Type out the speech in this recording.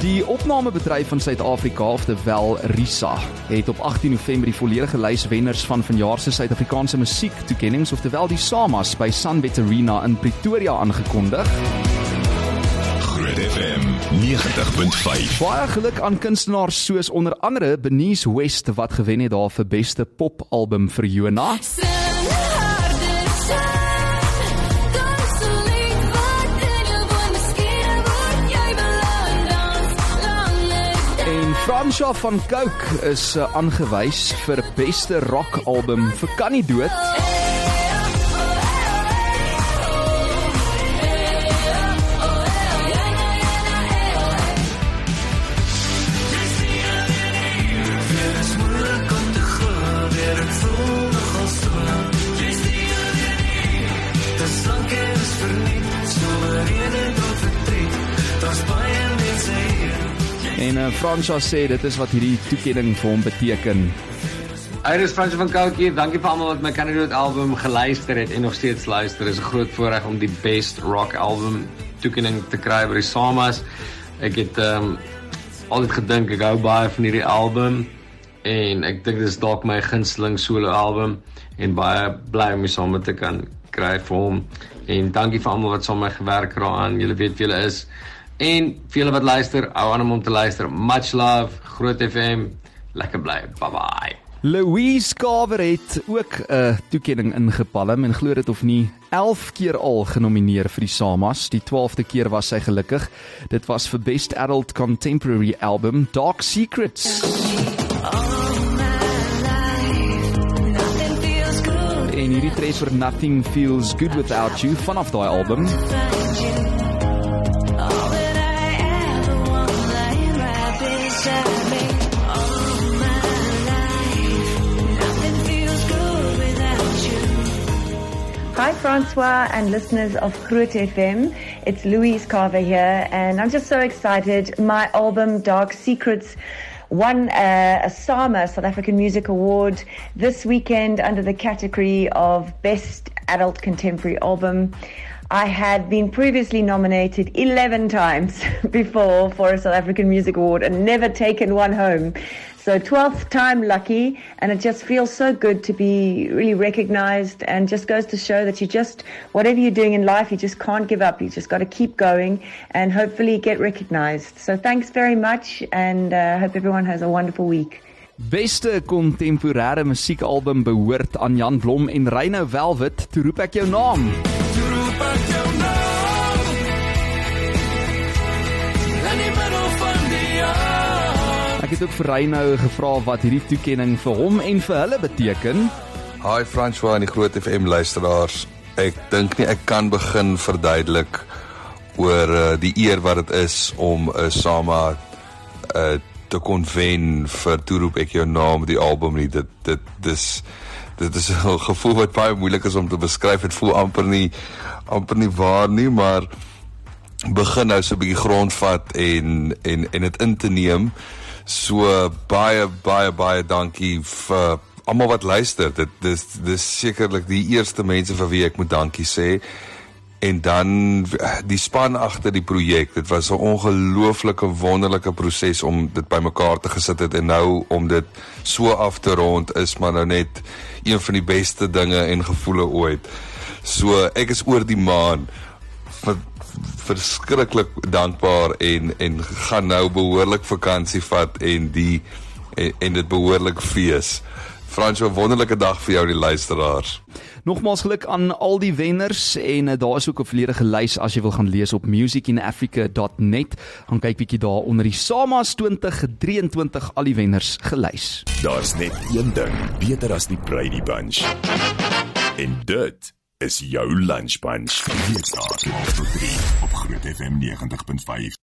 Die opnamebedryf van Suid-Afrika, oftewel RISA, het op 18 November die volledige lys wenners van vanjaar se Suid-Afrikaanse musiektoekennings, oftewel die SAMAs by Sunbet Arena in Pretoria aangekondig. Groot FM 90.5. Baie geluk aan kunstenaars soos onder andere Benice West wat gewen het daar vir beste popalbum vir Jona. En Fransha van Cooke is uh, aangewys vir beste rockalbum vir Kan nie dood. En uh, Fransha sê dit is wat hierdie toekenning vir hom beteken. Iris Frans van Cooke hier. Dankie vir almal wat my Canada album geluister het en nog steeds luister. Is 'n groot voorreg om die best rock album toekenning te kry by die SAMAs. Ek het ehm um, altyd gedink ek hou baie van hierdie album en ek dink dit is dalk my gunsteling solo album en baie bly om saam met te kan kry vir hom. En dankie vir almal wat saam met my gewerk het daaraan. Julle weet wie julle is. En vir julle wat luister, hou aan om te luister. Much love, Groot FM. Lekker bly. Bye bye. Louise Carver het ook 'n toekenning ingepalm en glo dit of nie 11 keer al genomineer vir die SAMAs. Die 12de keer was sy gelukkig. Dit was vir Best Adult Contemporary Album Dark Secrets. En hierdie treffer Nothing Feels Good Without You vanaf daai album. Francois and listeners of Groot FM. It's Louise Carver here, and I'm just so excited. My album, Dark Secrets, won uh, a SAMA, South African Music Award, this weekend under the category of Best Adult Contemporary Album. I had been previously nominated 11 times before for a South African Music Award and never taken one home. So 12th time lucky, and it just feels so good to be really recognized and just goes to show that you just, whatever you're doing in life, you just can't give up. You just got to keep going and hopefully get recognized. So thanks very much, and I uh, hope everyone has a wonderful week. Beste kontemporêre musiekalbum behoort aan Jan Blom en Reyno Velvet. Toe roep ek jou naam. Ek het ook vir Reyno gevra wat hierdie toekenning vir hom en vir hulle beteken. Hi François en die Groot FM luisteraars. Ek dink nie ek kan begin verduidelik oor uh, die eer wat dit is om 'n uh, Sama uh, te kon wen vir toeroep ek jou naam die album nie dit dit dis dit is 'n gevoel wat baie moeilik is om te beskryf dit voel amper nie amper nie waar nie maar begin nou so 'n bietjie grondvat en en en dit in te neem so baie baie baie dankie vir almal wat luister. Dit dis dis sekerlik die eerste mense vir wie ek moet dankie sê. En dan die span agter die projek. Dit was 'n ongelooflike wonderlike proses om dit bymekaar te gesit het. En nou om dit so af te rond is maar nou net een van die beste dinge en gevoele ooit. So ek is oor die maan verskriklik dankbaar en en gaan nou behoorlik vakansie vat en die en, en dit behoorlik fees. Frans, 'n wonderlike dag vir jou die luisteraars. Nogmaals geluk aan al die wenners en uh, daar is ook 'n volledige lys as jy wil gaan lees op musicinafrica.net. Gaan kyk bietjie daar onder die SAMAs 2023 al die wenners gelys. Daar's net een ding beter as die Brady Bunch. En dit is jou lunch bunch. Hier staan op 3 op Groot FM 90.5.